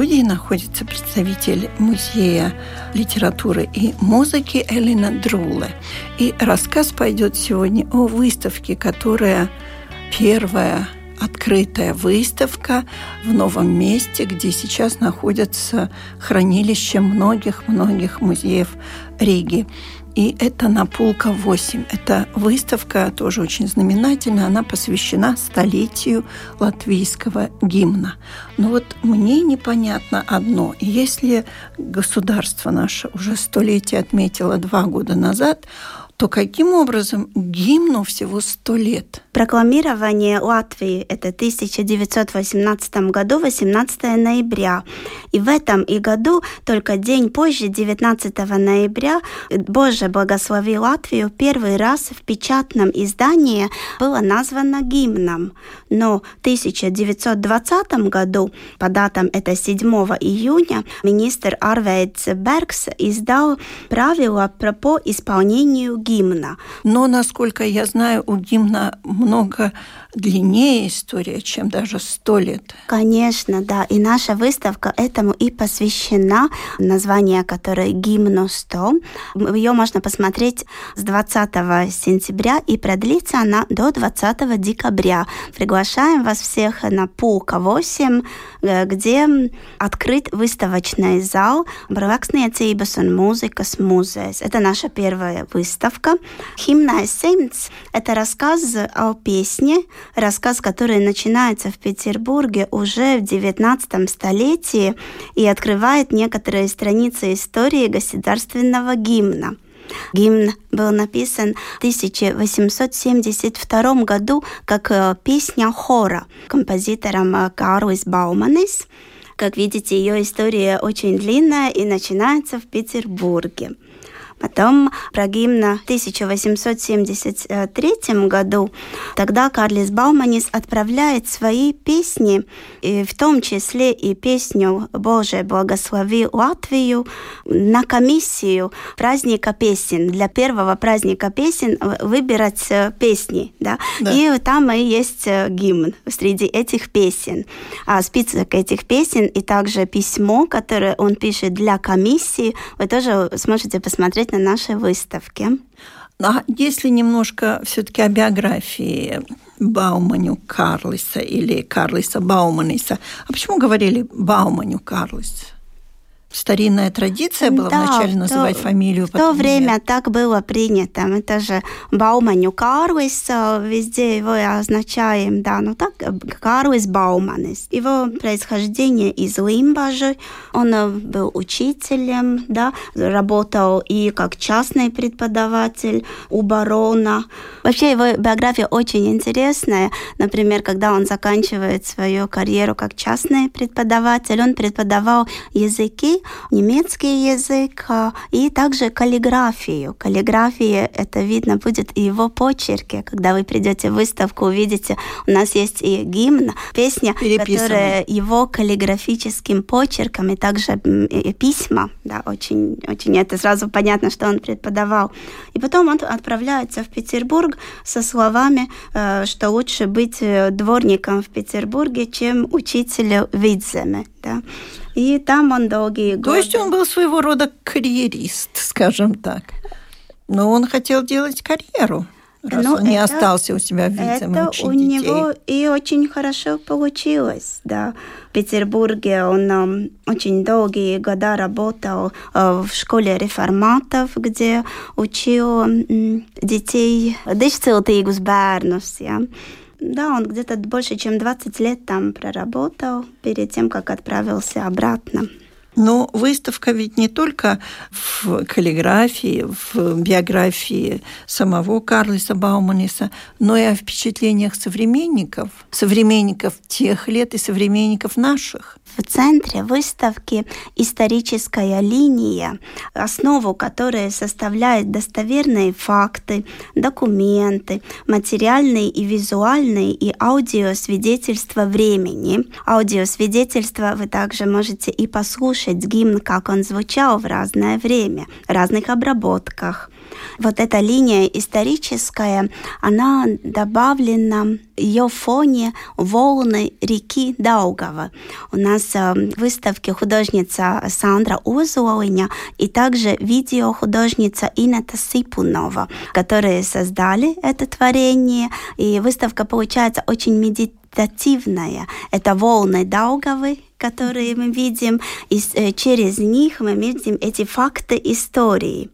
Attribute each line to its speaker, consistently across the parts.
Speaker 1: Студии находится представитель Музея литературы и музыки Элина Друле. И рассказ пойдет сегодня о выставке, которая первая открытая выставка в новом месте, где сейчас находится хранилище многих-многих музеев Риги. И это Напулка 8. Это выставка тоже очень знаменательная. Она посвящена столетию латвийского гимна. Но вот мне непонятно одно. Если государство наше уже столетие отметило два года назад, то каким образом гимну всего сто лет?
Speaker 2: Прокламирование Латвии – это 1918 году, 18 ноября. И в этом и году, только день позже, 19 ноября, Боже благослови Латвию, первый раз в печатном издании было названо гимном. Но в 1920 году, по датам это 7 июня, министр Арвейдс Бергс издал правила по исполнению гимна.
Speaker 1: Но, насколько я знаю, у гимна много длиннее история, чем даже сто лет.
Speaker 2: Конечно, да. И наша выставка этому и посвящена. Название, которое «Гимну 100». Ее можно посмотреть с 20 сентября и продлится она до 20 декабря. Приглашаем вас всех на Пулка 8, э, где открыт выставочный зал «Браксniecības un mūzikas музея». Это наша первая выставка. «Химная Сеймц» — это рассказ о песне, рассказ, который начинается в Петербурге уже в XIX столетии и открывает некоторые страницы истории государственного гимна. Гимн был написан в 1872 году как э, песня хора композитором э, Карлис Бауманис. Как видите, ее история очень длинная и начинается в Петербурге. Потом про гимн в 1873 году, тогда Карлис Бауманис отправляет свои песни, и в том числе и песню «Боже, благослови Латвию» на комиссию праздника песен. Для первого праздника песен выбирать э, песни. Да? Да. И там и есть э, гимн среди этих песен. А список этих песен и также письмо, которое он пишет для комиссии, вы тоже сможете посмотреть на нашей выставке.
Speaker 1: А если немножко все-таки о биографии Бауманю Карлиса или Карлиса Бауманиса, а почему говорили Бауманю Карлис? Старинная традиция была да, вначале называть то, фамилию.
Speaker 2: В то время нет. так было принято. Это же Бауманю Карлис, везде его означаем, да, ну так, Карлис Бауманис. Его происхождение из Лимбажи, он э, был учителем, да, работал и как частный преподаватель у барона. Вообще его биография очень интересная. Например, когда он заканчивает свою карьеру как частный преподаватель, он преподавал языки немецкий язык а, и также каллиграфию. Каллиграфия, это видно будет и его почерке. Когда вы придете в выставку, увидите, у нас есть и гимн, песня, которая его каллиграфическим почерком, и также письма, да, очень, очень это сразу понятно, что он преподавал. И потом он отправляется в Петербург со словами, э, что лучше быть э, дворником в Петербурге, чем учителем в Видземе. Да. И там он долгие годы...
Speaker 1: То есть он был своего рода карьерист, скажем так. Но он хотел делать карьеру. Раз ну, он не это, остался у себя в
Speaker 2: Это у детей. него и очень хорошо получилось, да. В Петербурге он um, очень долгие года работал uh, в школе реформатов, где учил um, детей, дešciltīgus bērnus, ja. Да, он где-то больше, чем 20 лет там проработал перед тем, как отправился обратно.
Speaker 1: Но выставка ведь не только в каллиграфии, в биографии самого Карлиса Бауманиса, но и о впечатлениях современников, современников тех лет и современников наших.
Speaker 2: В центре выставки историческая линия, основу которой составляют достоверные факты, документы, материальные и визуальные и аудиосвидетельства времени. Аудиосвидетельства вы также можете и послушать гимн, как он звучал в разное время, в разных обработках. Вот эта линия историческая, она добавлена ее фоне волны реки Даугава. У нас э, в выставке художница Сандра Озуолиня и также видеохудожница Инета Сипунова, которые создали это творение. И выставка получается очень медитативная. Это волны Даугавы, которые мы видим, и э, через них мы видим эти факты истории.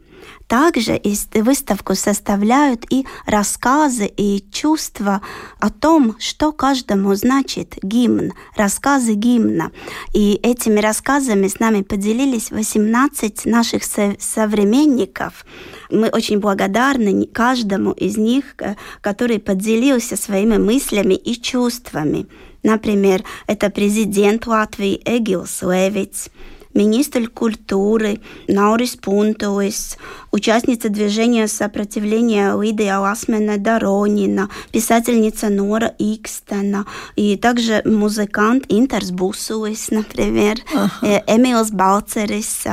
Speaker 2: Также выставку составляют и рассказы и чувства о том, что каждому значит гимн, рассказы гимна. И этими рассказами с нами поделились 18 наших современников. Мы очень благодарны каждому из них, который поделился своими мыслями и чувствами. Например, это президент Латвии Эгилс Левиц, министр культуры Наурис Пунтуис, участница движения сопротивления Лидия Ласмена Доронина, писательница Нора Икстена и также музыкант Интерс Бусуис, например, ага. Эмилс Балцерис,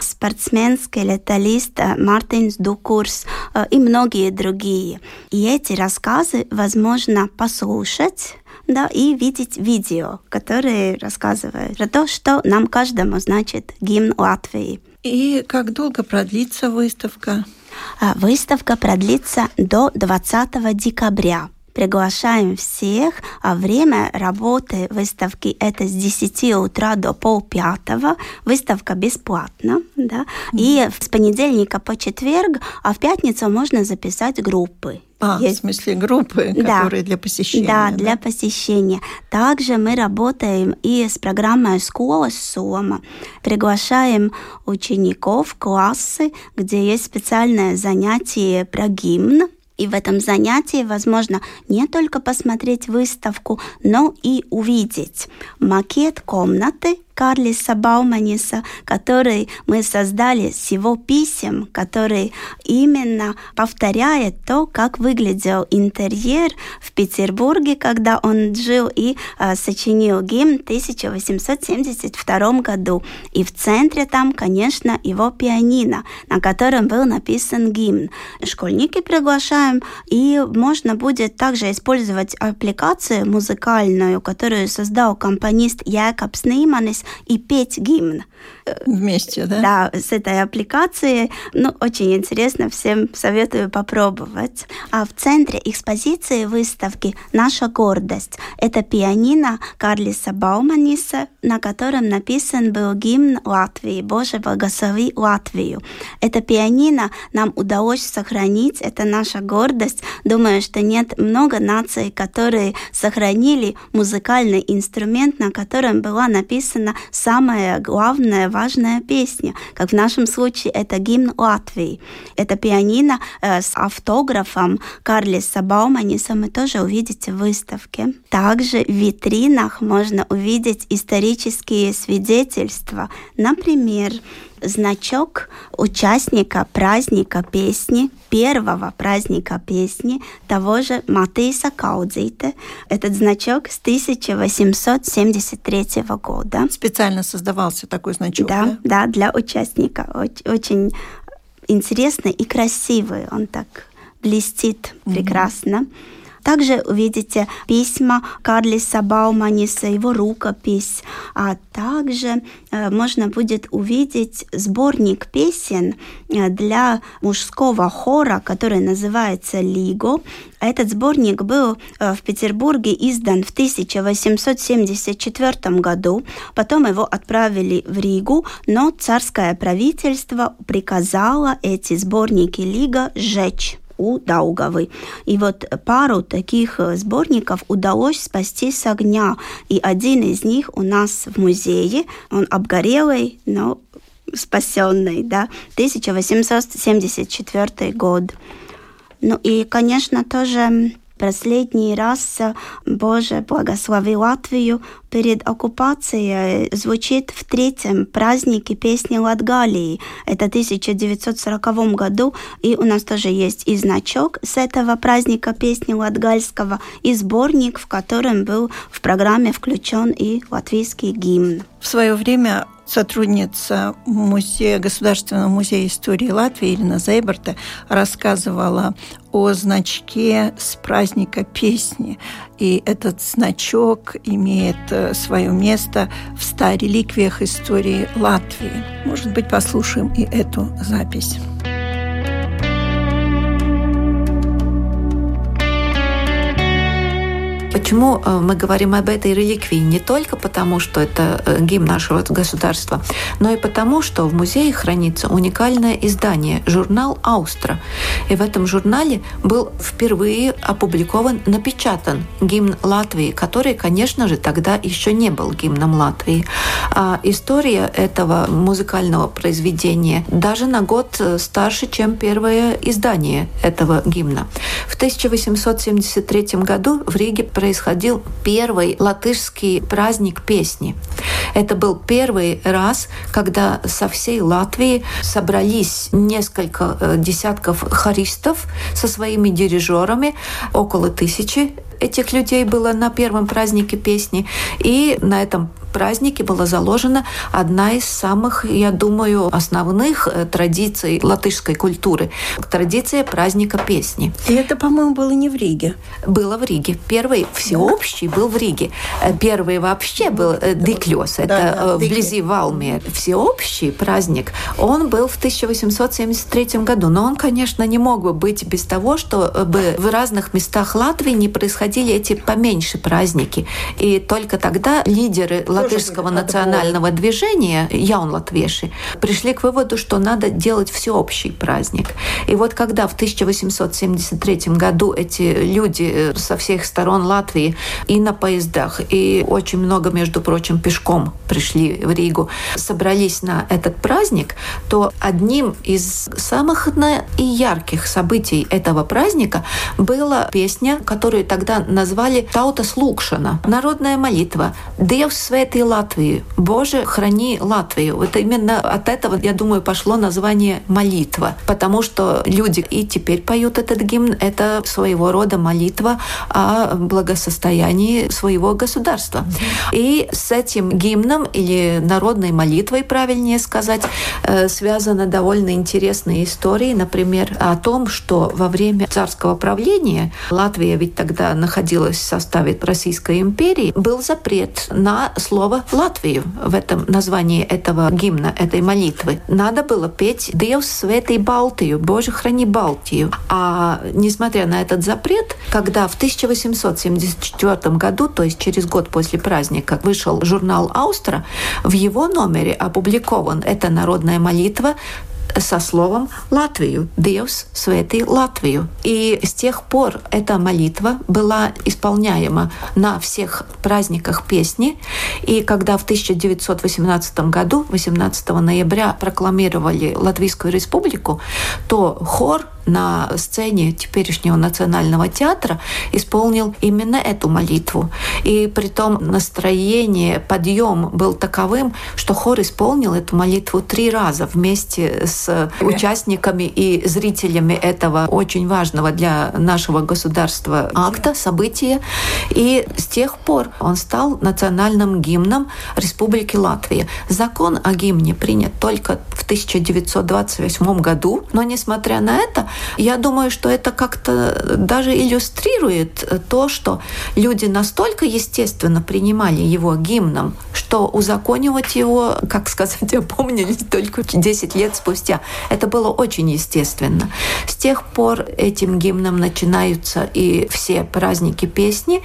Speaker 2: спортсмен, скелеталист Мартинс Дукурс и многие другие. И эти рассказы возможно послушать да, и видеть видео, которые рассказывают про то, что нам каждому значит гимн Латвии.
Speaker 1: И как долго продлится выставка?
Speaker 2: А, выставка продлится до 20 декабря. Приглашаем всех. А время работы выставки это с 10 утра до полпятого. Выставка бесплатна. Да? И с понедельника по четверг, а в пятницу можно записать группы.
Speaker 1: А, есть. в смысле группы, да. которые для посещения.
Speaker 2: Да, да, для посещения. Также мы работаем и с программой «Школа Сома». Приглашаем учеников классы, где есть специальное занятие про гимн, и в этом занятии возможно не только посмотреть выставку, но и увидеть макет комнаты, Карлиса Бауманиса, который мы создали с его писем, который именно повторяет то, как выглядел интерьер в Петербурге, когда он жил и э, сочинил гимн в 1872 году. И в центре там, конечно, его пианино, на котором был написан гимн. Школьники приглашаем, и можно будет также использовать аппликацию музыкальную, которую создал компонист Якобс Нейманис, и петь гимн.
Speaker 1: Вместе, да?
Speaker 2: Да, с этой аппликацией. Ну, очень интересно, всем советую попробовать. А в центре экспозиции выставки «Наша гордость» — это пианино Карлиса Бауманиса, на котором написан был гимн Латвии «Боже, благослови Латвию». Это пианино нам удалось сохранить, это наша гордость. Думаю, что нет много наций, которые сохранили музыкальный инструмент, на котором была написана самая главная, важная песня, как в нашем случае это гимн Латвии. Это пианино э, с автографом Карлиса Бауманиса мы тоже увидите в выставке. Также в витринах можно увидеть исторические свидетельства. Например, значок участника праздника песни, первого праздника песни того же Матейса Каудзита. Этот значок с 1873 года.
Speaker 1: Специально создавался такой значок,
Speaker 2: да? Да, да для участника. Очень интересный и красивый. Он так блестит прекрасно. Mm-hmm. Также увидите письма Карлиса Бауманиса, его рукопись, а также э, можно будет увидеть сборник песен э, для мужского хора, который называется «Лиго». Этот сборник был э, в Петербурге издан в 1874 году. Потом его отправили в Ригу, но царское правительство приказало эти сборники Лига сжечь у Даугавы. И вот пару таких сборников удалось спасти с огня. И один из них у нас в музее. Он обгорелый, но спасенный, да, 1874 год. Ну и, конечно, тоже последний раз «Боже, благослови Латвию» перед оккупацией звучит в третьем празднике песни Латгалии. Это 1940 году, и у нас тоже есть и значок с этого праздника песни латгальского, и сборник, в котором был в программе включен и латвийский гимн.
Speaker 1: В свое время сотрудница музея, Государственного музея истории Латвии Ирина Зейберта рассказывала о значке с праздника песни. И этот значок имеет э, свое место в ста реликвиях истории Латвии. Может быть, послушаем и эту запись.
Speaker 3: Почему э, мы говорим об этой реликвии? Не только потому, что это э, гимн нашего государства, но и потому, что в музее хранится уникальное издание, журнал «Аустра». И в этом журнале был впервые опубликован, напечатан гимн Латвии, который, конечно же, тогда еще не был гимном Латвии. А история этого музыкального произведения даже на год э, старше, чем первое издание этого гимна. В 1873 году в Риге происходил первый латышский праздник песни. Это был первый раз, когда со всей Латвии собрались несколько э, десятков хористов со своими дирижерами, около тысячи этих людей было на первом празднике песни. И на этом празднике была заложена одна из самых, я думаю, основных э, традиций латышской культуры. Традиция праздника песни.
Speaker 1: И это, по-моему, было не в Риге.
Speaker 3: Было в Риге. Первый всеобщий был в Риге. Э, первый вообще был э, Диклёс. Это да, да, вблизи Валмия. Всеобщий праздник, он был в 1873 году. Но он, конечно, не мог бы быть без того, чтобы в разных местах Латвии не происходили эти поменьше праздники. И только тогда лидеры латышского национального движения, Яун Латвеши, пришли к выводу, что надо делать всеобщий праздник. И вот когда в 1873 году эти люди э, со всех сторон Латвии и на поездах, и очень много, между прочим, пешком пришли в Ригу, собрались на этот праздник, то одним из самых и ярких событий этого праздника была песня, которую тогда назвали «Таута Слукшана» — народная молитва «Девс свет этой Латвии. Боже, храни Латвию. Вот именно от этого, я думаю, пошло название молитва. Потому что люди и теперь поют этот гимн. Это своего рода молитва о благосостоянии своего государства. И с этим гимном или народной молитвой, правильнее сказать, э, связана довольно интересная история. Например, о том, что во время царского правления Латвия ведь тогда находилась в составе Российской империи, был запрет на слово слово Латвию в этом названии этого гимна, этой молитвы. Надо было петь «Диевс светый Балтию», «Боже, храни Балтию». А несмотря на этот запрет, когда в 1874 году, то есть через год после праздника, вышел журнал «Аустра», в его номере опубликован эта народная молитва со словом Латвию. Диевс свети Латвию. И с тех пор эта молитва была исполняема на всех праздниках песни. И когда в 1918 году, 18 ноября, прокламировали Латвийскую республику, то хор на сцене теперешнего Национального театра исполнил именно эту молитву. И при том настроение, подъем был таковым, что хор исполнил эту молитву три раза вместе с участниками и зрителями этого очень важного для нашего государства акта, события. И с тех пор он стал национальным гимном Республики Латвия. Закон о гимне принят только в 1928 году, но несмотря на это, я думаю, что это как-то даже иллюстрирует то, что люди настолько естественно принимали его гимном, что узаконивать его, как сказать, опомнились только 10 лет спустя. Это было очень естественно. С тех пор этим гимном начинаются и все праздники песни,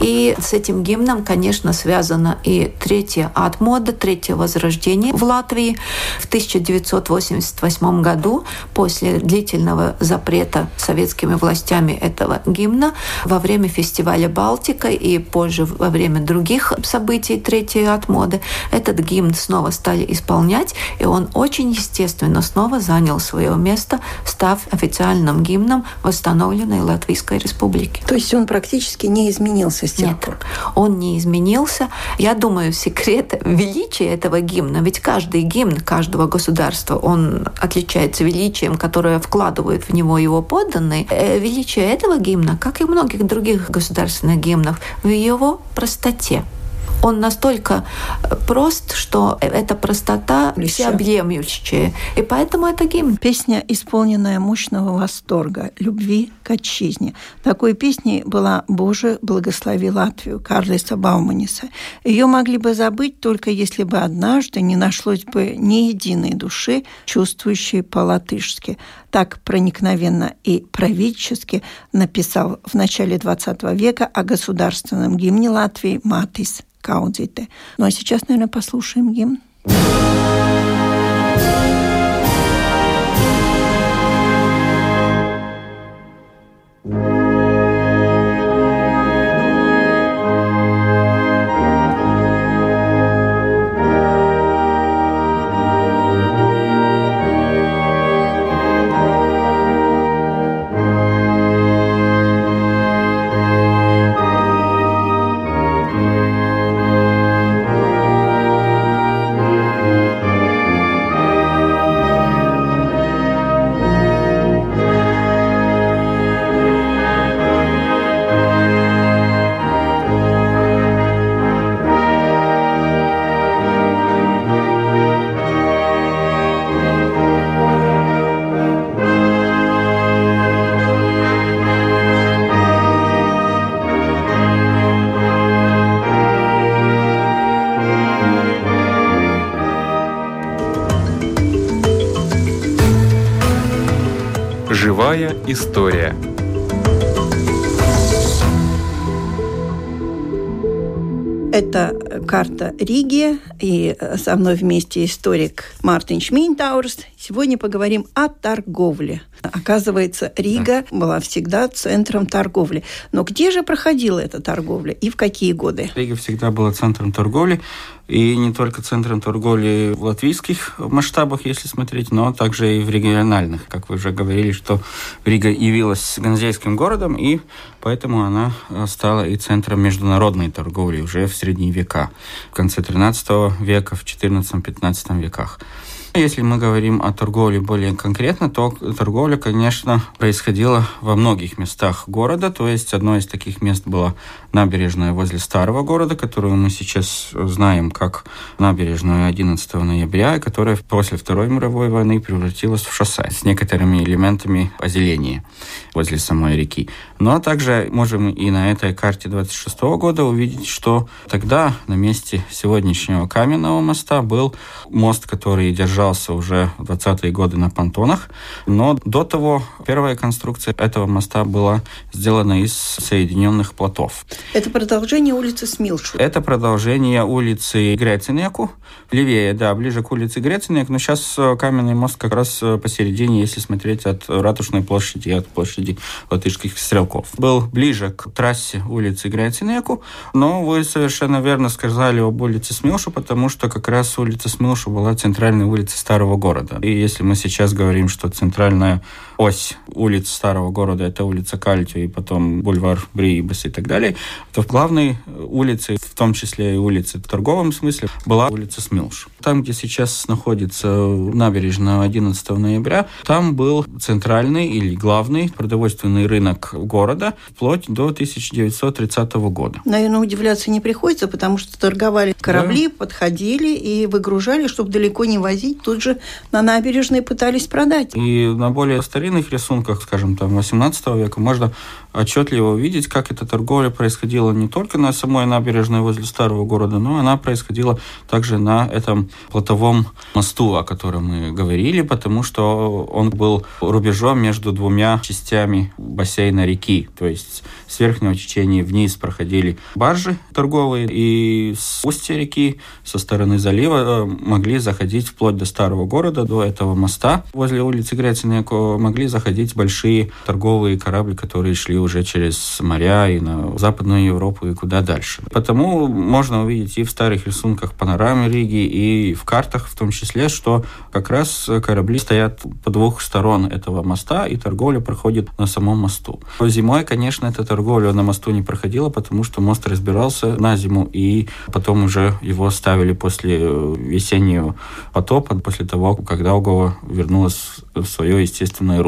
Speaker 3: и с этим гимном, конечно, связано и третья отмода, третье возрождение в Латвии в 1988 году после длительного запрета советскими властями этого гимна во время фестиваля «Балтика» и позже во время других событий третьей отмоды этот гимн снова стали исполнять, и он очень естественно снова занял свое место, став официальным гимном восстановленной Латвийской Республики.
Speaker 1: То есть он практически не изменился с тех
Speaker 3: Нет,
Speaker 1: пор?
Speaker 3: он не изменился. Я думаю, секрет величия этого гимна, ведь каждый гимн каждого государства, он отличается величием, которое вкладывают в него его подданные. Э, величие этого гимна, как и многих других государственных гимнов, в его простоте он настолько э, прост, что эта простота всеобъемлющая. И поэтому это гимн.
Speaker 1: Песня, исполненная мощного восторга, любви к отчизне. Такой песней была «Боже, благослови Латвию» Карлиса Бауманиса. Ее могли бы забыть только если бы однажды не нашлось бы ни единой души, чувствующей по-латышски. Так проникновенно и правительски написал в начале XX века о государственном гимне Латвии Матис Каудзите. Ну а сейчас, наверное, послушаем гимн.
Speaker 4: История.
Speaker 1: Это карта Риги, и со мной вместе историк Мартин Шминтаурс. Сегодня поговорим о торговле. Оказывается, Рига да. была всегда центром торговли. Но где же проходила эта торговля и в какие годы?
Speaker 5: Рига всегда была центром торговли. И не только центром торговли в латвийских масштабах, если смотреть, но также и в региональных. Как вы уже говорили, что Рига явилась ганзейским городом, и поэтому она стала и центром международной торговли уже в средние века, в конце 13 века, в 14-15 веках. Если мы говорим о торговле более конкретно, то торговля, конечно, происходила во многих местах города. То есть одно из таких мест было набережная возле старого города, которую мы сейчас знаем как набережную 11 ноября, которая после Второй мировой войны превратилась в шоссе с некоторыми элементами озеления возле самой реки. Но ну, а также можем и на этой карте 26 года увидеть, что тогда на месте сегодняшнего каменного моста был мост, который держался уже в 20-е годы на понтонах. Но до того первая конструкция этого моста была сделана из соединенных плотов.
Speaker 1: Это продолжение улицы Смилшу.
Speaker 5: Это продолжение улицы Грецинеку. Левее, да, ближе к улице Грецинек. Но сейчас э, каменный мост как раз э, посередине, если смотреть от Ратушной площади, от площади латышских стрелков. Был ближе к трассе улицы Грецинеку, но вы совершенно верно сказали об улице Смилшу, потому что как раз улица Смилшу была центральной улицей старого города. И если мы сейчас говорим, что центральная ось улиц старого города это улица Кальтю и потом бульвар Бриибас и так далее, то в главной улице, в том числе и улице в торговом смысле, была улица Смилш. Там, где сейчас находится набережная 11 ноября, там был центральный или главный продовольственный рынок города вплоть до 1930 года.
Speaker 1: Наверное, удивляться не приходится, потому что торговали корабли, да. подходили и выгружали, чтобы далеко не возить, тут же на набережной пытались продать.
Speaker 5: И на более старинных рисунках, скажем, там 18 века, можно отчетливо увидеть, как эта торговля происходила не только на самой набережной возле старого города, но она происходила также на этом плотовом мосту, о котором мы говорили, потому что он был рубежом между двумя частями бассейна реки. То есть с верхнего течения вниз проходили баржи торговые, и с устья реки, со стороны залива, э, могли заходить вплоть до старого города, до этого моста возле улицы Грецинеко, могли заходить большие торговые корабли, которые шли уже через моря и на Западную Европу и куда дальше. Потому можно увидеть и в старых рисунках панорамы Риги, и в картах в том числе, что как раз корабли стоят по двух сторон этого моста, и торговля проходит на самом мосту. Зимой, конечно, эта торговля на мосту не проходила, потому что мост разбирался на зиму, и потом уже его ставили после весеннего потопа, после того, когда Огова вернулась в свое естественное русло.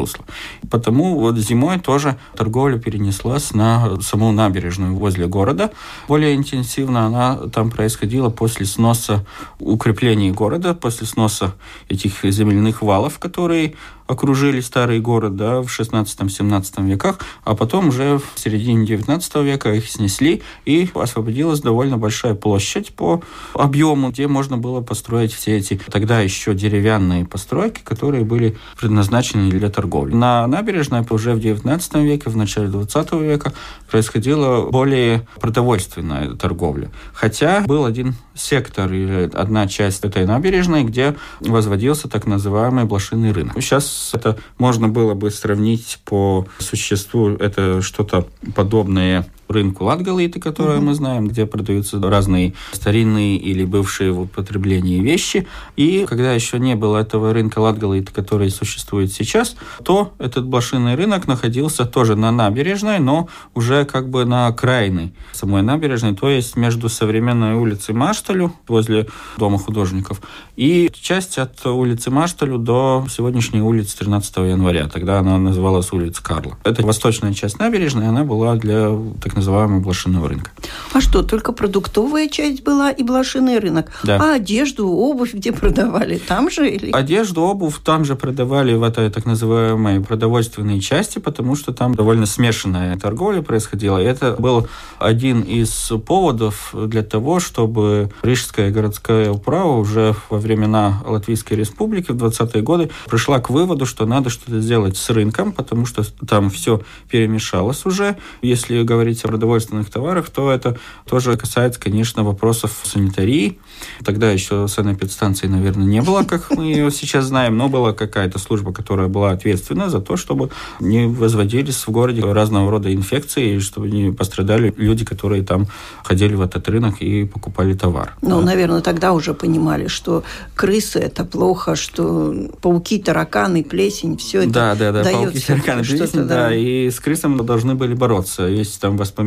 Speaker 5: Потому вот зимой тоже торговля перенеслась на саму набережную возле города. Более интенсивно она там происходила после сноса укреплений города, после сноса этих земляных валов, которые окружили старый город да, в 16-17 веках, а потом уже в середине 19 века их снесли, и освободилась довольно большая площадь по объему, где можно было построить все эти тогда еще деревянные постройки, которые были предназначены для торговли. На набережной уже в 19 веке, в начале 20 века происходила более продовольственная торговля. Хотя был один сектор или одна часть этой набережной, где возводился так называемый блошиный рынок. Сейчас это можно было бы сравнить по существу, это что-то подобное рынку Латгалиты, которое mm-hmm. мы знаем, где продаются разные старинные или бывшие в употреблении вещи. И когда еще не было этого рынка Латгалиты, который существует сейчас, то этот блошиный рынок находился тоже на набережной, но уже как бы на окраине самой набережной, то есть между современной улицей Машталю возле Дома художников и часть от улицы Машталю до сегодняшней улицы 13 января. Тогда она называлась улица Карла. Это восточная часть набережной, она была для так называемого блошиного рынка.
Speaker 1: А что, только продуктовая часть была и блошиный рынок?
Speaker 5: Да.
Speaker 1: А одежду, обувь где продавали? Там же? Или...
Speaker 5: Одежду, обувь там же продавали в этой так называемой продовольственной части, потому что там довольно смешанная торговля происходила. И это был один из поводов для того, чтобы Рижская городская управа уже во времена Латвийской республики в 20-е годы пришла к выводу, что надо что-то сделать с рынком, потому что там все перемешалось уже. Если говорить о продовольственных товарах, то это тоже касается, конечно, вопросов санитарии. Тогда еще санэпидстанции, наверное, не было, как мы ее сейчас знаем, но была какая-то служба, которая была ответственна за то, чтобы не возводились в городе разного рода инфекции, и чтобы не пострадали люди, которые там ходили в этот рынок и покупали товар.
Speaker 1: Ну, да. наверное, тогда уже понимали, что крысы – это плохо, что пауки, тараканы, плесень, все это
Speaker 5: Да, да, да, пауки, тараканы, плесень, да. да, и с крысами должны были бороться. Есть там воспоминания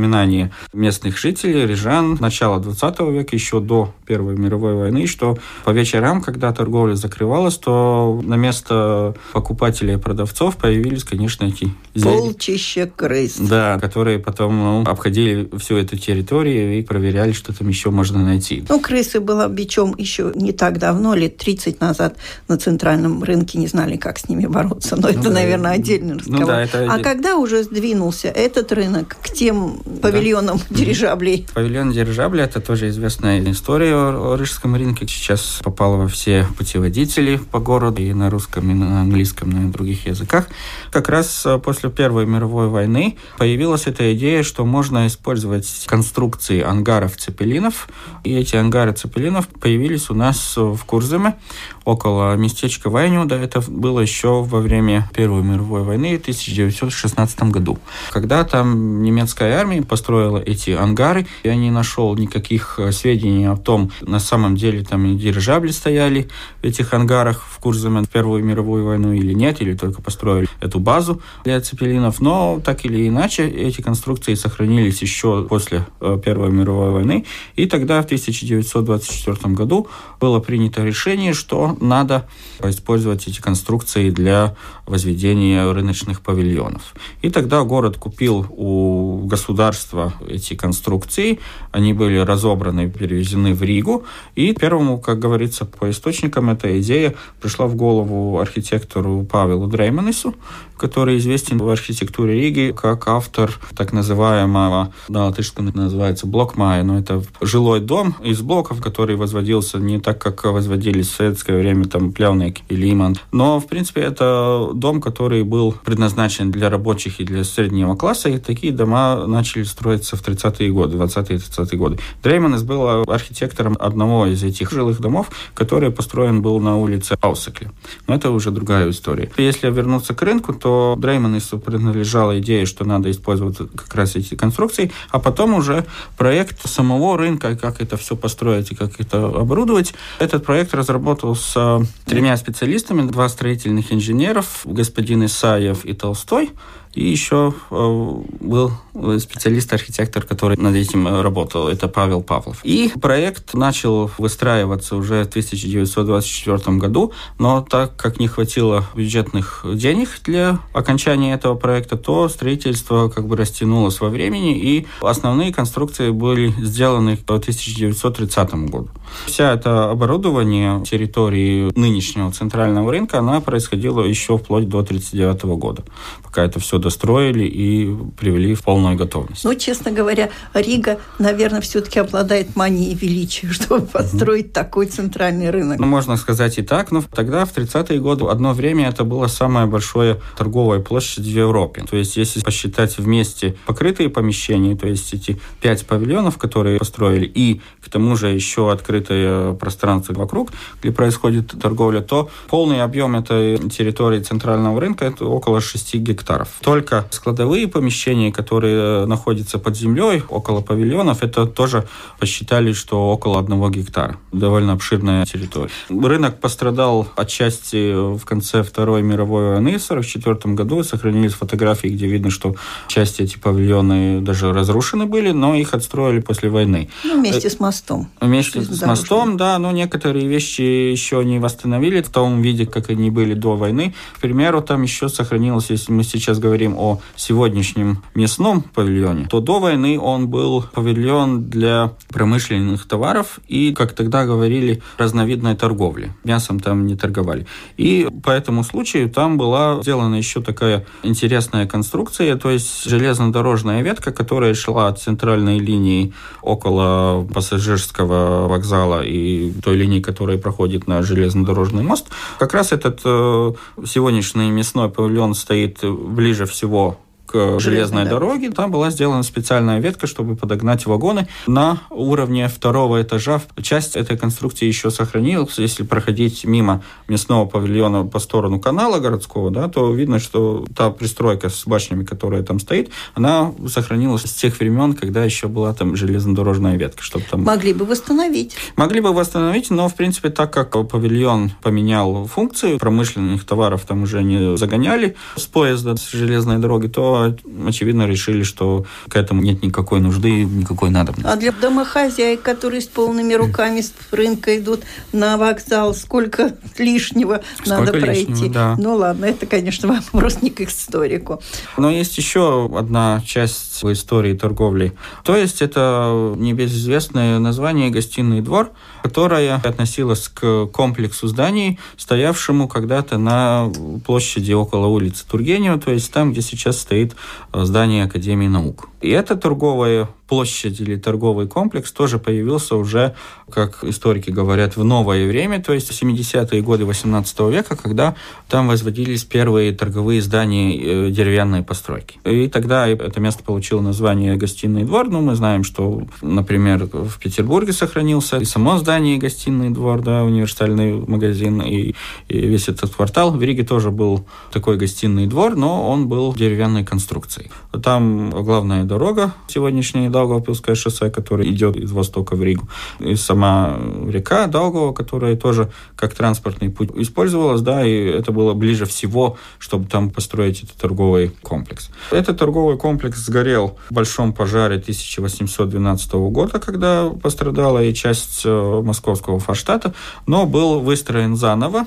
Speaker 5: местных жителей, рижан, начала 20 века, еще до Первой мировой войны, что по вечерам, когда торговля закрывалась, то на место покупателей и продавцов появились, конечно, эти
Speaker 1: полчища крыс.
Speaker 5: Да, которые потом ну, обходили всю эту территорию и проверяли, что там еще можно найти.
Speaker 1: Ну, крысы было бичом еще не так давно, лет 30 назад на центральном рынке не знали, как с ними бороться. Но ну, это, да. наверное, отдельный разговор. Ну, да, это... А когда уже сдвинулся этот рынок к тем павильонам да. дирижаблей?
Speaker 5: Павильон дирижабли – это тоже известная история о рижском рынке. Сейчас попала во все путеводители по городу и на русском, и на английском, и на других языках. Как раз э, после Первой мировой войны появилась эта идея, что можно использовать конструкции ангаров цепелинов. И эти ангары цепелинов появились у нас в Курземе около местечка Вайнюда. Это было еще во время Первой мировой войны в 1916 году. Когда там немецкая армия построила эти ангары, я не нашел никаких э, сведений о том, на самом деле там и дирижабли стояли в этих ангарах в Курзаме в Первую мировую войну или нет, или только построили эту базу для цепелинов. Но так или иначе эти конструкции сохранились еще после э, Первой мировой войны. И тогда в 1924 году было принято решение, что надо использовать эти конструкции для возведения рыночных павильонов. И тогда город купил у государства эти конструкции. Они были разобраны, перевезены в Ригу. И первому, как говорится по источникам, эта идея пришла в голову архитектору Павелу Дрейманису, который известен в архитектуре Риги как автор так называемого, на латышском называется блокмая, но это жилой дом из блоков, который возводился не так, как возводились в советское время, там, Плявник или Иман. Но, в принципе, это дом, который был предназначен для рабочих и для среднего класса, и такие дома начали строиться в 30-е годы, 20-е 30-е годы. Дрейманес был архитектором одного из этих жилых домов, который построен был на улице Аусекле. Но это уже другая история. Если вернуться к рынку, то Дрейманесу принадлежала идея, что надо использовать как раз эти конструкции, а потом уже проект самого рынка, как это все построить и как это оборудовать. Этот проект разработал с тремя специалистами, два строительных инженеров, господин Исаев и Толстой, и еще э, был специалист-архитектор, который над этим работал. Это Павел Павлов. И проект начал выстраиваться уже в 1924 году, но так как не хватило бюджетных денег для окончания этого проекта, то строительство как бы растянулось во времени, и основные конструкции были сделаны в 1930 году. Вся это оборудование территории нынешнего центрального рынка, она происходила еще вплоть до 1939 года, пока это все достроили и привели в полную готовность.
Speaker 1: Ну, честно говоря, Рига, наверное, все-таки обладает манией величия, чтобы построить mm-hmm. такой центральный рынок.
Speaker 5: Ну, можно сказать и так, но тогда, в 30-е годы, одно время это было самое большое торговая площадь в Европе. То есть, если посчитать вместе покрытые помещения, то есть эти пять павильонов, которые построили, и к тому же еще открытое пространство вокруг, где происходит торговля, то полный объем этой территории центрального рынка это около 6 гектаров. То только складовые помещения, которые находятся под землей, около павильонов, это тоже посчитали, что около одного гектара. Довольно обширная территория. Рынок пострадал отчасти в конце Второй мировой войны в 1944 году. Сохранились фотографии, где видно, что части эти павильоны даже разрушены были, но их отстроили после войны.
Speaker 1: Ну, вместе с мостом.
Speaker 5: Вместе с мостом, да, но некоторые вещи еще не восстановили в том виде, как они были до войны. К примеру, там еще сохранилось, если мы сейчас говорим говорим о сегодняшнем мясном павильоне, то до войны он был павильон для промышленных товаров и, как тогда говорили, разновидной торговли. Мясом там не торговали. И по этому случаю там была сделана еще такая интересная конструкция, то есть железнодорожная ветка, которая шла от центральной линии около пассажирского вокзала и той линии, которая проходит на железнодорожный мост. Как раз этот э, сегодняшний мясной павильон стоит ближе всего к железной дороге, там была сделана специальная ветка, чтобы подогнать вагоны на уровне второго этажа. Часть этой конструкции еще сохранилась. Если проходить мимо мясного павильона по сторону канала городского, да, то видно, что та пристройка с башнями, которая там стоит, она сохранилась с тех времен, когда еще была там железнодорожная ветка. Чтобы там...
Speaker 1: Могли бы восстановить.
Speaker 5: Могли бы восстановить, но, в принципе, так как павильон поменял функцию, промышленных товаров там уже не загоняли с поезда, с железной дороги, то очевидно, решили, что к этому нет никакой нужды, никакой надобности.
Speaker 1: А для домохозяек, которые с полными руками с рынка идут на вокзал, сколько лишнего сколько надо пройти? Лишнего,
Speaker 5: да.
Speaker 1: Ну ладно, это, конечно, вопрос не к историку.
Speaker 5: Но есть еще одна часть истории торговли. То есть это небезызвестное название «Гостиный двор», которое относилось к комплексу зданий, стоявшему когда-то на площади около улицы Тургенева, то есть там, где сейчас стоит здание Академии наук. И это торговая площадь или торговый комплекс тоже появился уже, как историки говорят, в новое время, то есть в 70-е годы 18 века, когда там возводились первые торговые здания э, деревянной постройки. И тогда это место получило название «Гостиный двор». Ну, мы знаем, что, например, в Петербурге сохранился и само здание «Гостиный двор», да, универсальный магазин, и, и весь этот квартал. В Риге тоже был такой гостиный двор, но он был деревянной конструкцией. Там главная дорога сегодняшняя Даугавпилское шоссе, которое идет из востока в Ригу. И сама река Даугава, которая тоже как транспортный путь использовалась, да, и это было ближе всего, чтобы там построить этот торговый комплекс. Этот торговый комплекс сгорел в большом пожаре 1812 года, когда пострадала и часть э, московского форштата, но был выстроен заново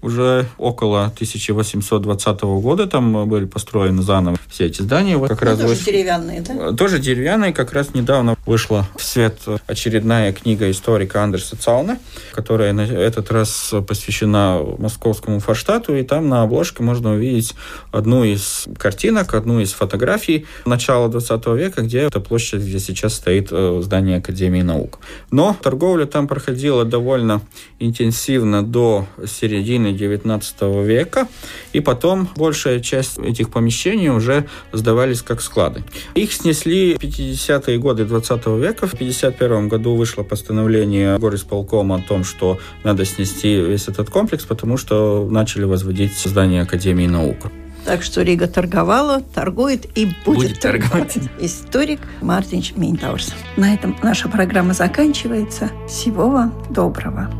Speaker 5: уже около 1820 года там были построены заново все эти здания.
Speaker 1: Вот как ну, раз тоже выш... деревянные, да?
Speaker 5: Тоже деревянные. Как раз недавно вышла в свет очередная книга историка Андерса Цална, которая на этот раз посвящена московскому форштату, и там на обложке можно увидеть одну из картинок, одну из фотографий начала 20 века, где это площадь, где сейчас стоит э, здание Академии наук. Но торговля там проходила довольно интенсивно до середины 19 века, и потом большая часть этих помещений уже сдавались как склады. Их снесли в 50-е годы 20 века. В 51 году вышло постановление горисполкома о том, что надо снести весь этот комплекс, потому что начали возводить здание Академии наук.
Speaker 1: Так что Рига торговала, торгует и будет, будет торговать. торговать. Историк Мартин Минтаурс. На этом наша программа заканчивается. Всего вам доброго.